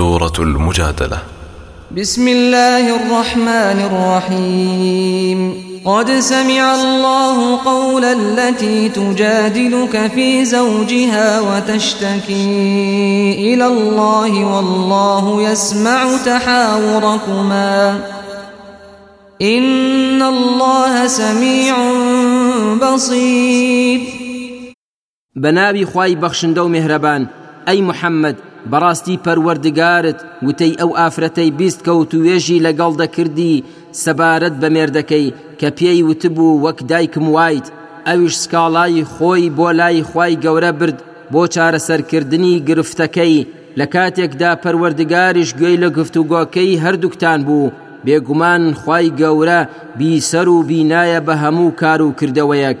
سورة المجادلة. بسم الله الرحمن الرحيم. قد سمع الله قول التي تجادلك في زوجها وتشتكي إلى الله والله يسمع تحاوركما. إن الله سميع بصير. بەناوی خوای بەخشندە و میهرەبان ئەی محەممەد بەڕاستی پەروەردگارت وتەی ئەو ئافرەتەی بیست کە وتووێژی لەگەڵ دەکردی سەبارەت بە مێردەکەی کە پێی وتبوو وەک دایکم وایت. ئەویش سکاڵای خۆی بۆ لای خوای گەورە برد بۆ چارەسەرکردنی گرفتەکەی. لە کاتێکدا پەروەردگاریش گوێی لە گفتوگۆکەی هەردووکتان بوو. بێگومان خوای گەورە بیسەر و بینایە بە هەموو کار و کردەوەیەک.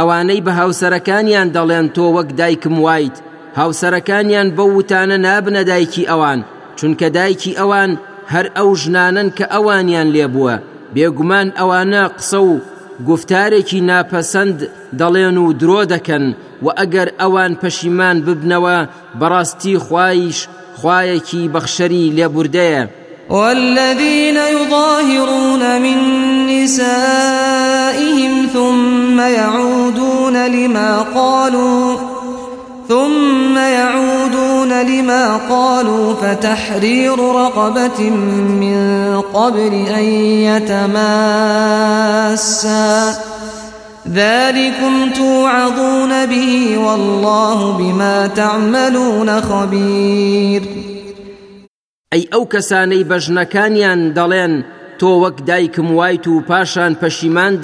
ئەوانەی بە هاوسەرەکانیان دەڵێن تۆ وەک دایکم وایت. هاوسەرەکانیان بەو وتانە نابنە دایکی ئەوان چونکە دایکی ئەوان هەر ئەو ژنانن کە ئەوانیان لێبووە. بێگومان ئەوانە قسە و گفتارێکی ناپەسەند دەڵێن و درۆ دەکەن و ئەگەر ئەوان پەشیمان ببنەوە بەڕاستی خوایش خوایەکی بەخشەری لێبوردەیە. والذين يظاهرون من نسائهم ثم يعودون لما قالوا ثم يعودون لما قالوا فتحرير رقبة من قبل أن يتماسا. ذلكم توعظون به والله بما تعملون خبير. ئەی ئەو کەسانەی بەژنەکانیان دەڵێن تۆ وەک دایکم وایت و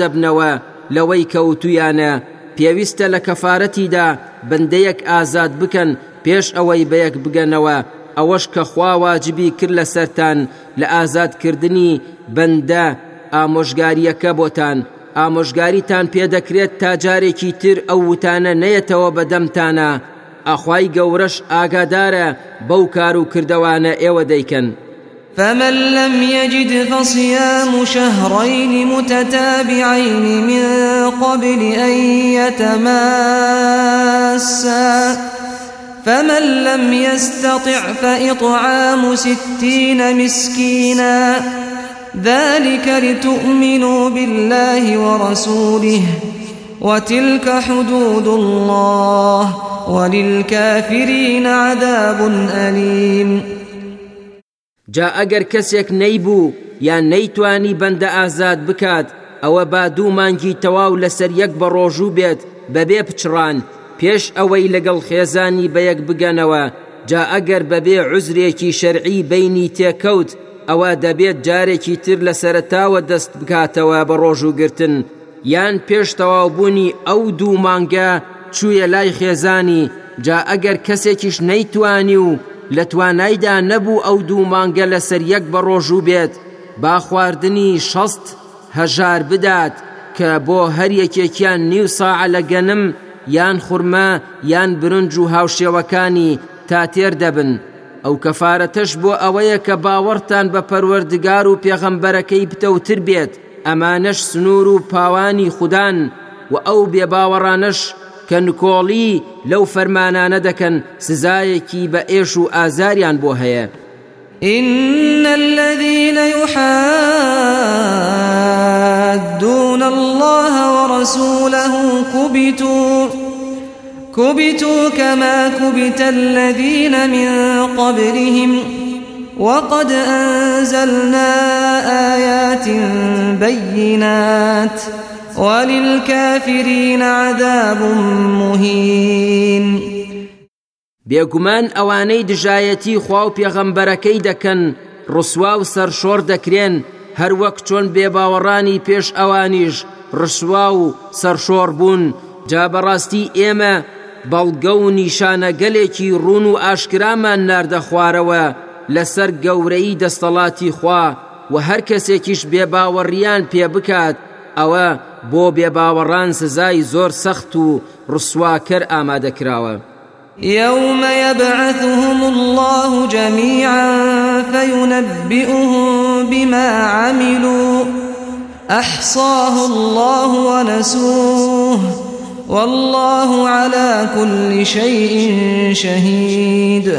دەبنەوە لەوەی کەوتویانە. پێویستە لە کەفاەتیدا بەندەیەک ئازاد بکەن پێش ئەوەی بەیەک بگەنەوە. ئەوەش کە خوا واجبی کرد لە سەران لە ئازادکردنی بەندە ئامۆژگاریەکە بۆتان. ئامۆژگاریتان پێدەکرێت تا جارێکی تر ئەو وتانە نەیەتەوە بەدەمتانە ئەخوای گەورەش ئاگادارە بەو کار و کردەوانە ئێوە دەیکەن. فمن لم يجد فصيام شهرين متتابعين من قبل أن يتماسا. فمن لم يستطع فإطعام ستين مسكينا. ذلك لتؤمنوا بالله ورسوله وتلك حدود الله وللكافرين عذاب أليم. جا ئەگەر کەسێک نەیبوو یان نەیتوانی بەندە ئازاد بکات ئەوە با دوو مانگی تەواو لەسەر یەک بە ڕۆژوو بێت بەبێ پچڕان پێش ئەوەی لەگەڵ خێزانی بەیەک بگەنەوە. جا ئەگەر بەبێ عزرێکی شەرعی بینی تێکەوت ئەوە دەبێت جارێکی تر لە سەرتاوە دەست بکاتەوە بە ڕۆژوگرتن یان پێش تەواوبوونی ئەو دوو مانگە چوویە لای خێزانی جا ئەگەر کەسێکیش نەیتوانی و لە توانایدا نەبوو ئەو دوو مانگە لەسەر یەک بە ڕۆژوو بێت. با خواردنی شەست هەژار بدات کە بۆ هەر یەکێکیان نیو ساع لە گەنم یان خورمە یان برنج و هاوشێوەکانی تا تێر دەبن. ئەو کەفارەتەش بۆ ئەوەیە کە باوەڕتان بە پەروەردگار و پێغەمبەرەکەی بتەوتر بێت. ئەمانەش سنوور و پاوانی خوددان و ئەو بێباوەڕانش کە نکۆڵی لەو فەرمانانە دەکەن سزایەکی بە ئێش و ئازاریان بۆ هەیە. إن الذين يحادون الله ورسوله كبتوا كبتوا كما كبت الذين من قبلهم. وقد أنزلنا آيات بينات وللكافرين عذاب مهين. بێگومان ئەوانەی دژایەتی خوا و پێغەمبەرەکەی دەکەن ڕسوا و سەرشۆر دەکرێن هەر وەک چۆن بێباوەڕانی پێش ئەوانیش ڕسوا و سەرشۆر بوون. جا بەڕاستی ئێمە بەڵگە و نیشانە گەلێکی ڕوون و ئاشکرامان ناردە خوارەوە لەسەر گەورەی دەستەڵاتی خوا و هەر کەسێکیش بێباوەڕیان پێ بکات ئەوە بۆ بێباوەڕان سزای زۆر سەخت و ڕسواکەر ئامادەکراوە. يوم يبعثهم الله جميعا فينبئهم بما عملوا. احصاه الله ونسوه. والله على كل شيء شهيد.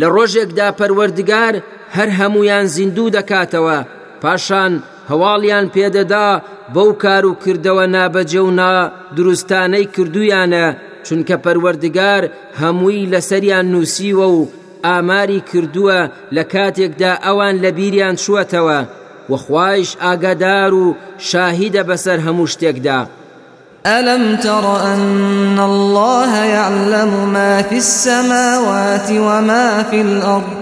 ڕۆژێکدا پەروەردگار هەر هەمویان زیندوو دەکاتەوە. پاشان هەواڵیان پێدەدا بەو کار و کردەوە نابەجە و نا دروستانەی کردویانە چونکە پەروەردگار هەمووی لەسەریان نووسیوە و ئاماری کردووە لە کاتێکدا ئەوان لە بیریان چووەتەوە وەخوایش ئاگادار و شاهیدە بەسەر هەموو شتێکدا. ألم تر أن الله يعلم ما في السماوات وما في الأرض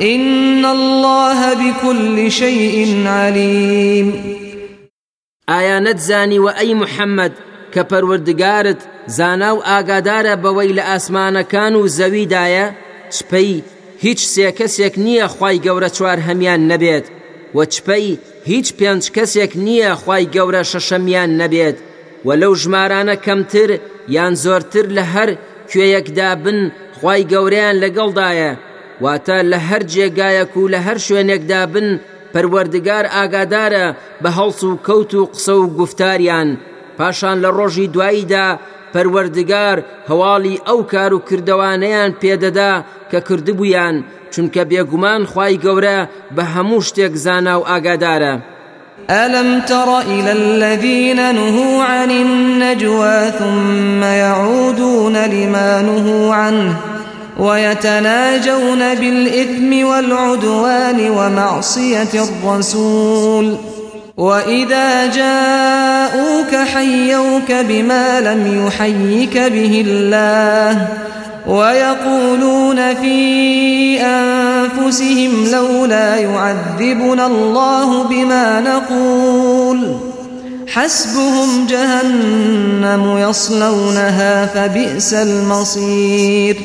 إن الله بكل شيء عليم. ئایا نەتزانی و ئەی محەممەد کە پەروەردگارت زانا و ئاگادارە بەوەی لە ئاسمانەکان و زەویدایە؟ چپەی هیچ سێ کەسێک نییە خی گەورە چوار هەمیان نەبێت و چپەی هیچ پێنج کەسێک نییە خی گەورە شەشەمیان نەبێت و لەو ژمارانە کەمتر یان زۆرتر لە هەر کوێیەکدا بن خی گەورەیان لەگەڵدایە. واتە لە هەر جێگایەک و لە هەر شوێنێکدا بن پەروەردگار ئاگادارە بە هەڵس و کەوت و قسە و گفتاریان پاشان لە ڕۆژی دواییدا پەروەردگار هەواڵی ئەو کار و کردوانەیان پێدەدا کە کردبوویان چونکە بێگومان خی گەورە بە هەموو شتێک زانا و ئاگادارە. ألم تر إلى الذين نهوا عن النجوى ثم يعودون لما نهوا عنه ويتناجون بالإثم والعدوان ومعصية الرسول. وإذا جاءوك حيوك بما لم يحيك به الله ويقولون في أنفسهم لولا يعذبنا الله بما نقول. حسبهم جهنم يصلونها فبئس المصير.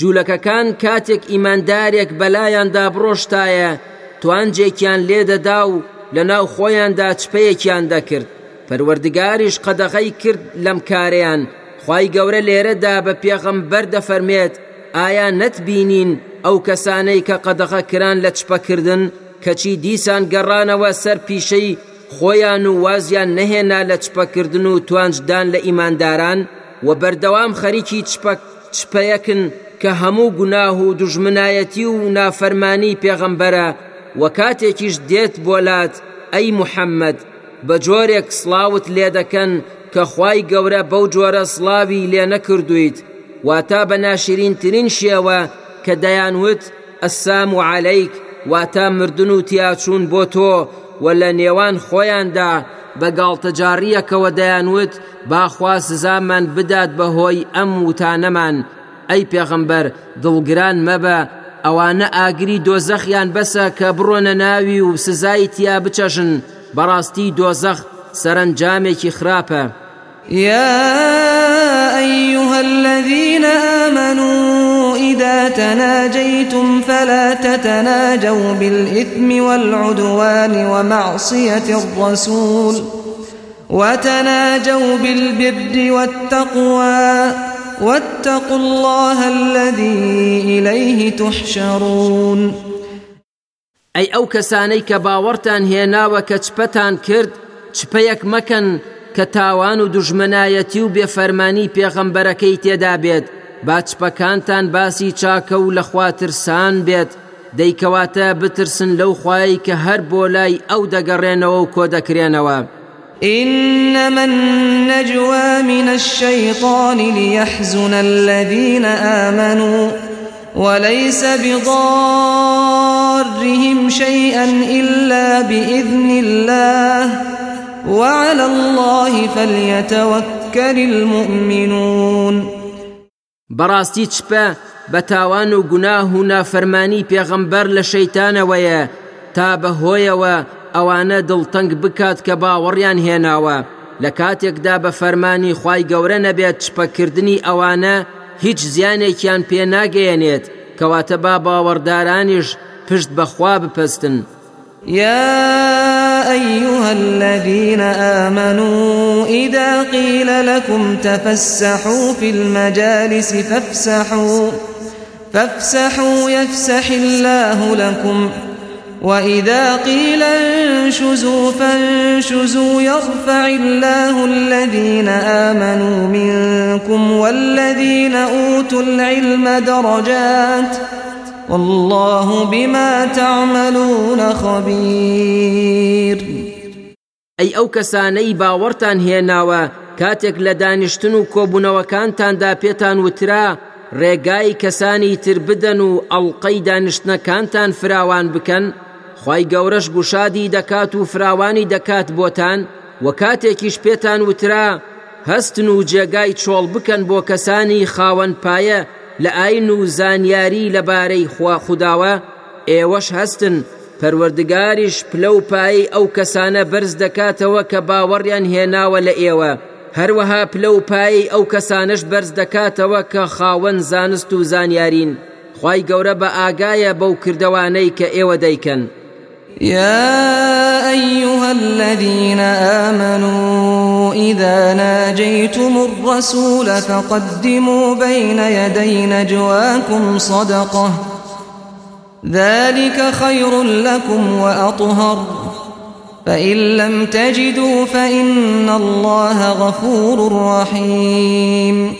جوولەکەکان کاتێک ئیماندارێک بەلایاندا بڕۆشتایە توانجێکیان لێدەدا و لە ناو خۆیاندا چپەیەکیان دەکرد. پەروەردگاریش قەدەغی کرد لەم کارەیان. خی گەورە لێرەدا بە پێغەمبەر دەفەرمێت ئایا نەتبینین ئەو کەسانەی کە قەدەغە کران لە چپەکردن؟ کەچی دیسان گەڕانەوە سەر پیشەی خۆیان و وازیان نەهێنا لە چپەکردن و توانجدان لە ئیمانداران؟ و بەردەوام خەریکی چپەیەکن کە هەموو گوناه و دژمنایەتی و نافەرمانی پێغەمبەرە و کاتێکیش دێت بۆلات ئەی محەممەد بە جۆرێک سڵاوت لێ دەکەن کە خوای گەورە بەو جۆرە سڵاوی لێ نەکردویت واتا بە ناشرینترین شێوە کە دەیانوت السام عليك واتا مردن و تیاچوون بۆ تۆ و لە نێوان خۆیاندا بە گاڵتەجاڕیەکەوە دەیانوت باخوا سزامان بدات بەهۆی ئەم وتانەمان. ئەی پێغەمبەر دڵگران مەبە ئەوانە ئاگری دۆزەخیان بەسە کە بڕۆنە ناوی و سزای تیا بچەژن. بەڕاستی دۆزەخ سەرنجامێکی خراپە. يا أيها الذين آمنوا إذا تناجيتم فلا تتناجوا بالإثم والعدوان ومعصية الرسول. وتناجوا بالبر والتقوى. واتقوا الله الذي إليه تحشرون. ئەی ئەو کەسانەی کە باوەڕتان هێناوە کە چپەتان کرد چپەیەک مەکەن کە تاوان و دوژمنایەتی و بێفەرمانی پێغەمبەرەکەی تێدا بێت. با چپەکانتان باسی چاکە و لە خواترسان بێت. دەیکەواتە بترسن لەو خوایی کە هەر بۆ لای ئەو دەگەڕێنەوە و کۆ دەکرێنەوە. إنما النجوى من الشيطان ليحزن الذين آمنوا وليس بضار شيئا إلا بإذن الله وعلى الله فليتوكل المؤمنون. بەڕاستی چپە بە تاوان و گوناه و نافەرمانی پێغەمبەر بەهۆیەوە ئەوانە دڵتەنگ بکات کە باوەڕیان هێناوە. لە کاتێکدا بە فەرمانی خی گەورە نەبێت چپەکردنی ئەوانە هیچ زیانێکیان پێ ناگەیەنێت کەواتە با باوەڕدارانیش پشت بەخوا بپەستن. يا أيها الذين آمنوا إذا قيل لكم تفسحوا في المجالس فافسحوا فافسحوا يفسح الله لكم. وإذا قيل انشزوا فانشزوا يرفع الله الذين آمنوا منكم والذين أوتوا العلم درجات والله بما تعملون خبير. ئەی ئەو کەسانەی باوەڕتان هێناوە کاتێک لە دانیشتن و کۆبوونەوەکانتاندا پێتان وترا ڕێگای کەسانی تر بدەن و ئەڵلقەی دانیشتنەکانتان فراوان بکەن خی گەورەش گوشادی دەکات و فراوانی دەکات بۆتان و کاتێکیش پێتان وترا هەستن و جێگای چۆڵ بکەن بۆ کەسانی خاوەن پایە لە ئاین و زانیاری لەبارەی خوا خوا داوە ئێوەش هەستن پەروەردگاریش پلە و پایەی ئەو کەسانە بەرز دەکاتەوە کە باوەڕیان هێناوە لە ئێوە. هەروەها پلە و پایەی ئەو کەسانەش بەرز دەکاتەوە کە خاوەن زانست و زانیارین. خوای گەورە بە ئاگایە بەو کردەوانەی کە ئێوە دەیکەن. يا أيها الذين آمنوا إذا ناجيتم الرسول فقدموا بين يدي نجواكم صدقة. ذلك خير لكم وأطهر. فإن لم تجدوا فإن الله غفور رحيم.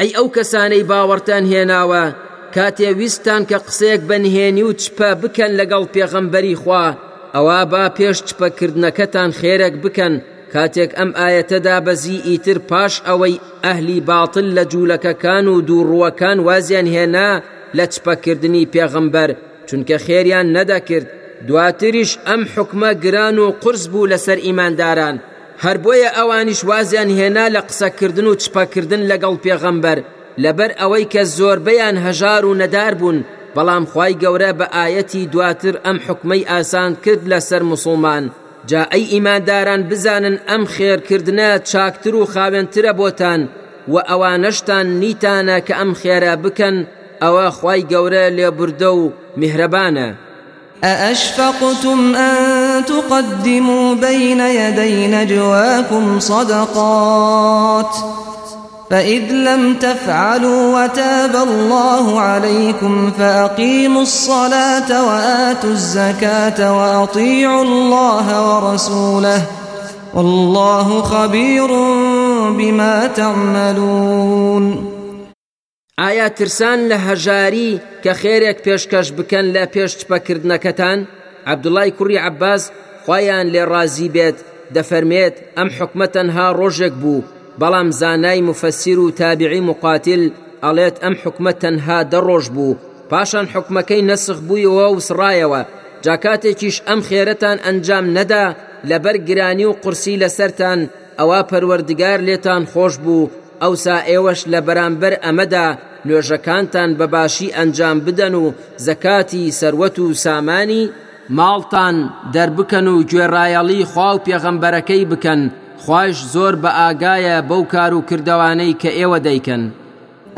ئەی ئەو کەسانەی باوەڕتان هێناوە کاتێ ویستان کە قسەیەک بەنهێنی و چپە بکەن لەگەڵ پێغەمبەری خوا. ئەوە با پێش چپەکردنەکەتان خێرەک بکەن. کاتێک ئەم ئایەتە دابەزی ئیتر پاش ئەوەی ئەهلی باتل لە جوولەکەکان و دووڕووەکان وازیان هێنا لە چپەکردنی پێغەمبەر. چونکە خێریان نەدەکرد. دواتریش ئەم حکمە گران و قرس بوو لەسەر ئیمانداران. هەر بۆیە ئەوانیش وازیان هێنا لە قسەکردن و چپەکردن لەگەڵ پێغەمبەر. لەبەر ئەوەی کە زۆربەیان هەژار و نەدار بوون بەڵام خی ئاەتی دواتر ئەم حکمەی ئاسان کرد لەسەر مسلمان. جا ئەی ئیمانداران بزانن ئەم خێرکردنە چاکتر و خاوێنترە بۆتان و ئەوانەشتان نیتانە کە ئەم خێرە بکەن ئەوە خی گەورە لێبوردە و أن تقدموا بين يدي نجواكم صدقات؟ فإذ لم تفعلوا وتاب الله عليكم فأقيموا الصلاة وآتوا الزكاة وأطيعوا الله ورسوله والله خبير بما تعملون. ئایا ترسان لە هەژاری کە خێرێک پێشکەش بکەن لە پێش چپەکردنەکەتان؟ عەبدوڵای کوڕی عباس خۆیان لێ ڕازی بێت دەفەرمێت ئەم حکومەتەنها ڕۆژێک بوو. بەڵام زانای مفەسیر و تابعی مقاتل ئەڵێت ئەم حکومە تەنها دەڕۆژ بوو. پاشان حکومەکەی نەسخ بوویەوە و سڕایەوە. جاکاتێکیش ئەم خێرەتان ئەنجام نەدا لەبەر گرانی و قورسی لەسەرتان ئەوە پەروەردگار لێتان خۆش بوو. ئەوسا ئێوەش لە بەرامبەر ئەمەدا نوێژەکانتان بەباشی ئەنجام بدەن و زەکاتی سەروەت و سامانی ماڵتان دەربکەن و گوێڕایەڵی خوا و پێغەمبەرەکەی بکەن. خوش زۆر بە ئاگایە بەو کار و کردوانەی کە ئێوە دەیکەن.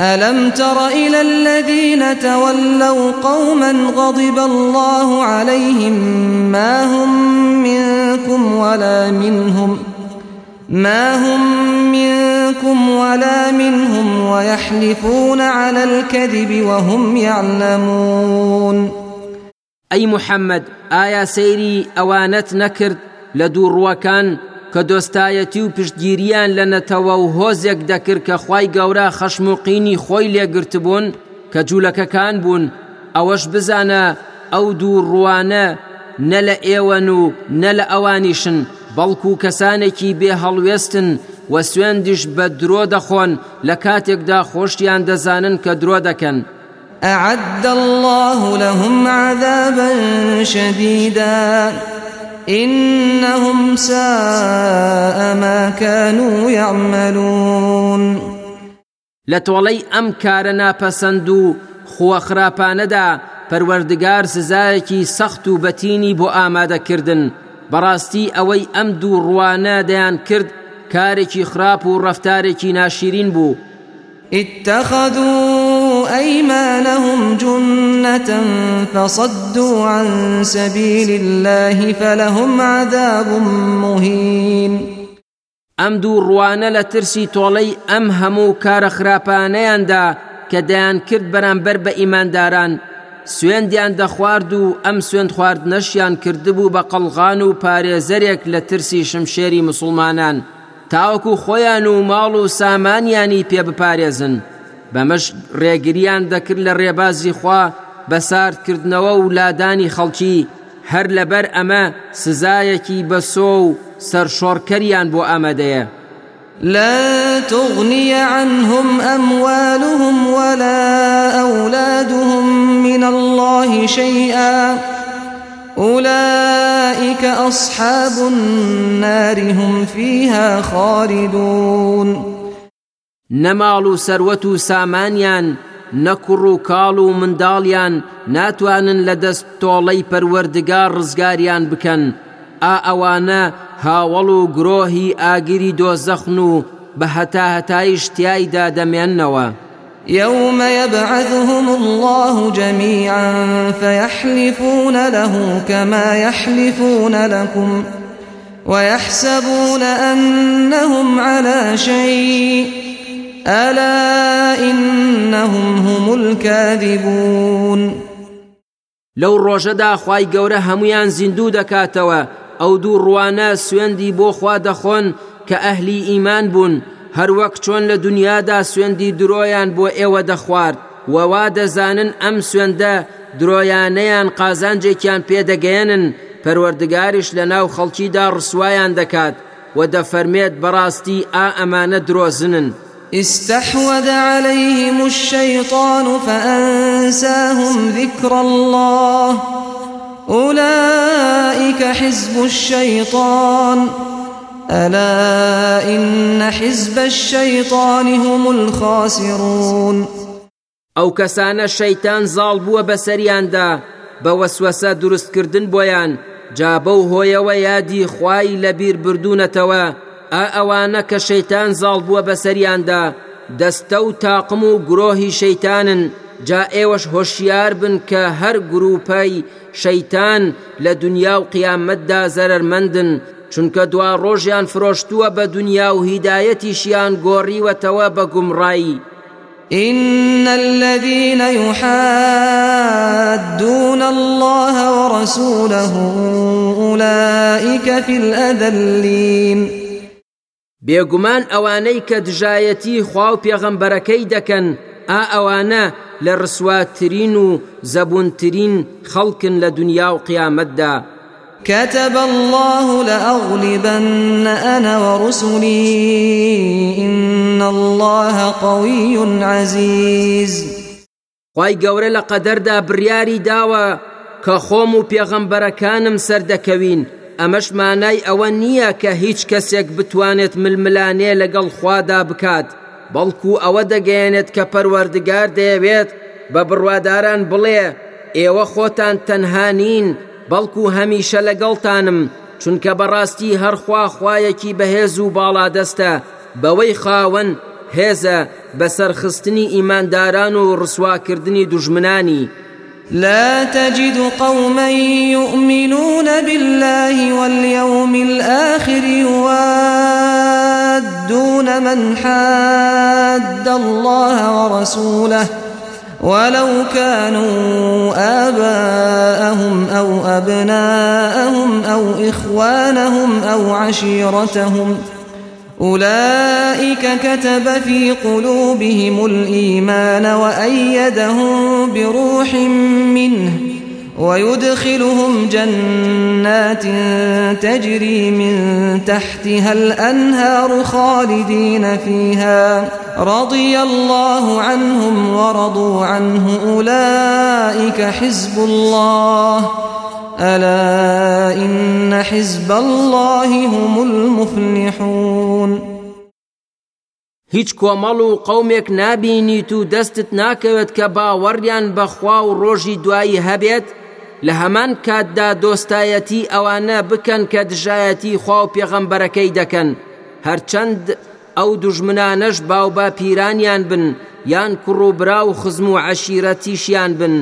ألم تر إلى الذين تولوا قوما غضب الله عليهم ما هم منكم ولا منهم ما هم منكم ولا منهم ويحلفون على الكذب وهم يعلمون. أي محمد آيا سيري أوانت نكرد لدور کە دۆستایەتی و پشتگیریان لە نەتەوە و هۆزێک دەکرد کە خی گەورە خەشموقینی خۆی لێگرتبوون کە جوولەکەکان بوون. ئەوەش بزانە ئەو دوو ڕوانە نە لە ئێوەن و نە لە ئەوانیشن بەڵکو و کەسانێکی بێ هەڵوێستن و سوێندیش بە درۆ دەخۆن لە کاتێکدا خۆشیان دەزانن کە درۆ دەکەن. أعد الله لهم عذابا شديدا. إنهم ساء ما كانوا يعملون. لتولي أم كارنا پسندو خو خراپانەدا پەروەردگار سزایەکی سەخت و بەتینی بۆ ئامادەکردن. بەڕاستی ئەوەی ئەم دوو ڕوانە دەیان کرد کارێکی خراپ و ڕفتارێکی ناشرین بوو. اتخذوا أيمانهم جنة فصدوا عن سبيل الله فلهم عذاب مهين. ئەم دوو ڕوانە لە ترسی تۆڵەی ئەم هەموو کارە خراپانەیاندا کە دەیان کرد بەرامبەر بە ئیمانداران سوێندیان دەخوارد و ئەم سوێندخواردنەشیان کردبوو بە قەلغان و پارێزەرێک مسلمانان. تاوەکو خۆیان و ماڵ و سامانیانی پێ بپارێزن بەمەش ڕێگریان دەکرد لە ڕێبازی خوا بەساردکردنەوە و لادانی خەڵکی. هەر لەبەر ئەمە سزایەکی بەسۆ و سەرشۆڕکەریان بۆ ئامادەیە. لا تغني عنهم أموالهم ولا أولادهم من الله شيئا. أولئك أصحاب النار هم فيها خالدون. نەماڵ سروتو سامانيان نكرو كالو من داليان ناتوانن لدست تولي پروردگار رزگاريان بكن ئا ئەوانە هاوڵ و گرۆهی ئاگیری دۆزەخن و يوم يبعثهم الله جميعا فيحلفون له كما يحلفون لكم ويحسبون أنهم على شيء ألا إنهم هم الكاذبون لەو ڕۆژەدا خوای گەورە هەمویان زیندوو دەکاتەوە ئەو دوو ڕوانە سوێندی بۆ خوا دەخۆن کە ئەهلی ئیمان بوون هەروەک چۆن لە دنیادا سوێندی درۆیان بۆ ئێوە دەخوارد وەوا دەزانن ئەم سوێندە درۆیانەیان قازانجێکیان پێدەگەێنن پەروەردگاریش لە ناو خەڵکیدا ڕسوایان دەکات و دەفەرمێت بەڕاستی ئا ئەمانە درۆزنن. استحوذ عليهم الشيطان فأنساهم ذكر الله. أولئك حزب الشيطان. ألا إن حزب الشيطان هم الخاسرون. ئەو کەسانە شەیتان زاڵ بووە بەسەریاندا بە وەسوەسە دروستکردن بۆیان جا بەو هۆیەوە یادی خوای لەبیر ئا ئەوانە کە شەیتان زاڵ بووە بەسەریاندا دەستە و تاقم و گرۆهی شەیتانن. جا ئێوەش هۆشیار بن کە هەر گروپەی شەیتان لە دنیا و قیامەتدا زەرمەندن چونکە دوا ڕۆژیان فرۆشتووە بە دنیا و هیدایەتیشیان گۆڕیوەتەوە بە گومڕایی إن الذين يحادون الله ورسوله أولئك في الأذلين. بێگومان ئەوانەی کە دژایەتی خوا و پێغەمبەرەکەی دەکەن ئا ئەوانە لە ڕسواترین و زەبوونترین خەڵکن لە دنیا و قیامەتدا. كتب الله لأغلبن أنا ورسلي إن الله قوي عزيز. خی گەورە لە قەدەردا بڕیاری داوە کە خۆم و پێغەمبەرەکانم سەردەکەوین. ئەمەش مانای ئەوە نییە کە هیچ کەسێک بتوانێت ململانێ لەگەڵ خوادا بکات. بەڵکو ئەوە دەگەێنێت کە پەروەردگار دەیەوێت بە بڕواداران بڵێ ئێوە خۆتان تەنهانین بەڵکو هەمیشە لەگەڵتانم چونکە بەڕاستی هەرخوا خوایەکی بەهێز و باڵادەستە بەوەی خاوەن هێزە بەسەرخستنی ئیمانداران و ڕسواکردنی دوژمنانی. لا تجد قوما يؤمنون بالله واليوم الآخر يوادون من حاد الله ورسوله ولو كانوا آباءهم أو أبناءهم أو إخوانهم أو عشيرتهم ۖ أولئك كتب في قلوبهم الإيمان وأيدهم بروح منه ويدخلهم جنات تجري من تحتها الأنهار خالدين فيها. رضي الله عنهم ورضوا عنه أولئك حزب الله. ألا إن حزب الله هم المفلحون. هیچ کۆمەڵ و قەومێک نابینیت و دەستت ناکەوێت کە باوەڕیان بەخوا و ڕۆژی دوایی هەبێت؟ لە هەمان کاتدا دۆستایەتی ئەوانە بکەن کە دژایەتی خوا و پێغەمبەرەکەی دەکەن. هەرچەند ئەو دوژمنانەش باوبا پیرانیان بن یان کوڕ و خزم و عەشیرەتیشیان بن.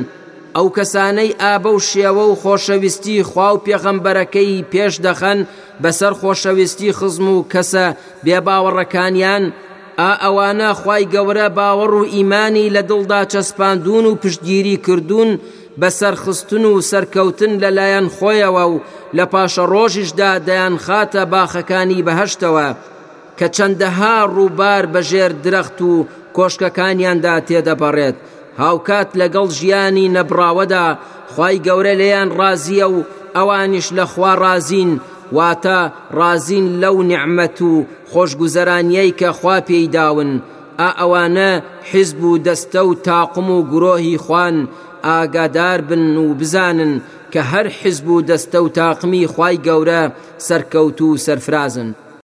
ئەو کەسانەی ئابە و شێوە و خۆشەویستی خوا و پێغەمبەرەکەی پێش دەخەن بەسەر خۆشەویستی خزم و کەسە بێباوەڕەکانیان ئا ئەوانە خی گەورە باوەڕ و ئیمانی لە دڵدا چەسپاندون و پشتگیری کردوون بەسەرخستن و سەرکەوتن لەلایەن خۆیەوە و لە پاشە ڕۆژیشدا دەیان خاتە باخەکانی بەهشتەوە کە چەندەها ڕووبار بەژێر درەخت و کۆشکەکانیاندا تێدەبڕێت هاوکات لەگەڵ ژیانی نەبراوەدا خی گەورە لێیان ڕازیە و ئەوانیش لە خوا ڕازین واتە ڕازین لەو نعممەت و خۆشگوزەرانیەی کە خوا پێی داون ئا ئەوانە حیزب و دەستە و تاقم و گرۆهی خوان ئاگادار بن و بزانن کە هەر حیزب و دەستە و تاقمی خی گەورە سەرکەوت و سەرفرازن.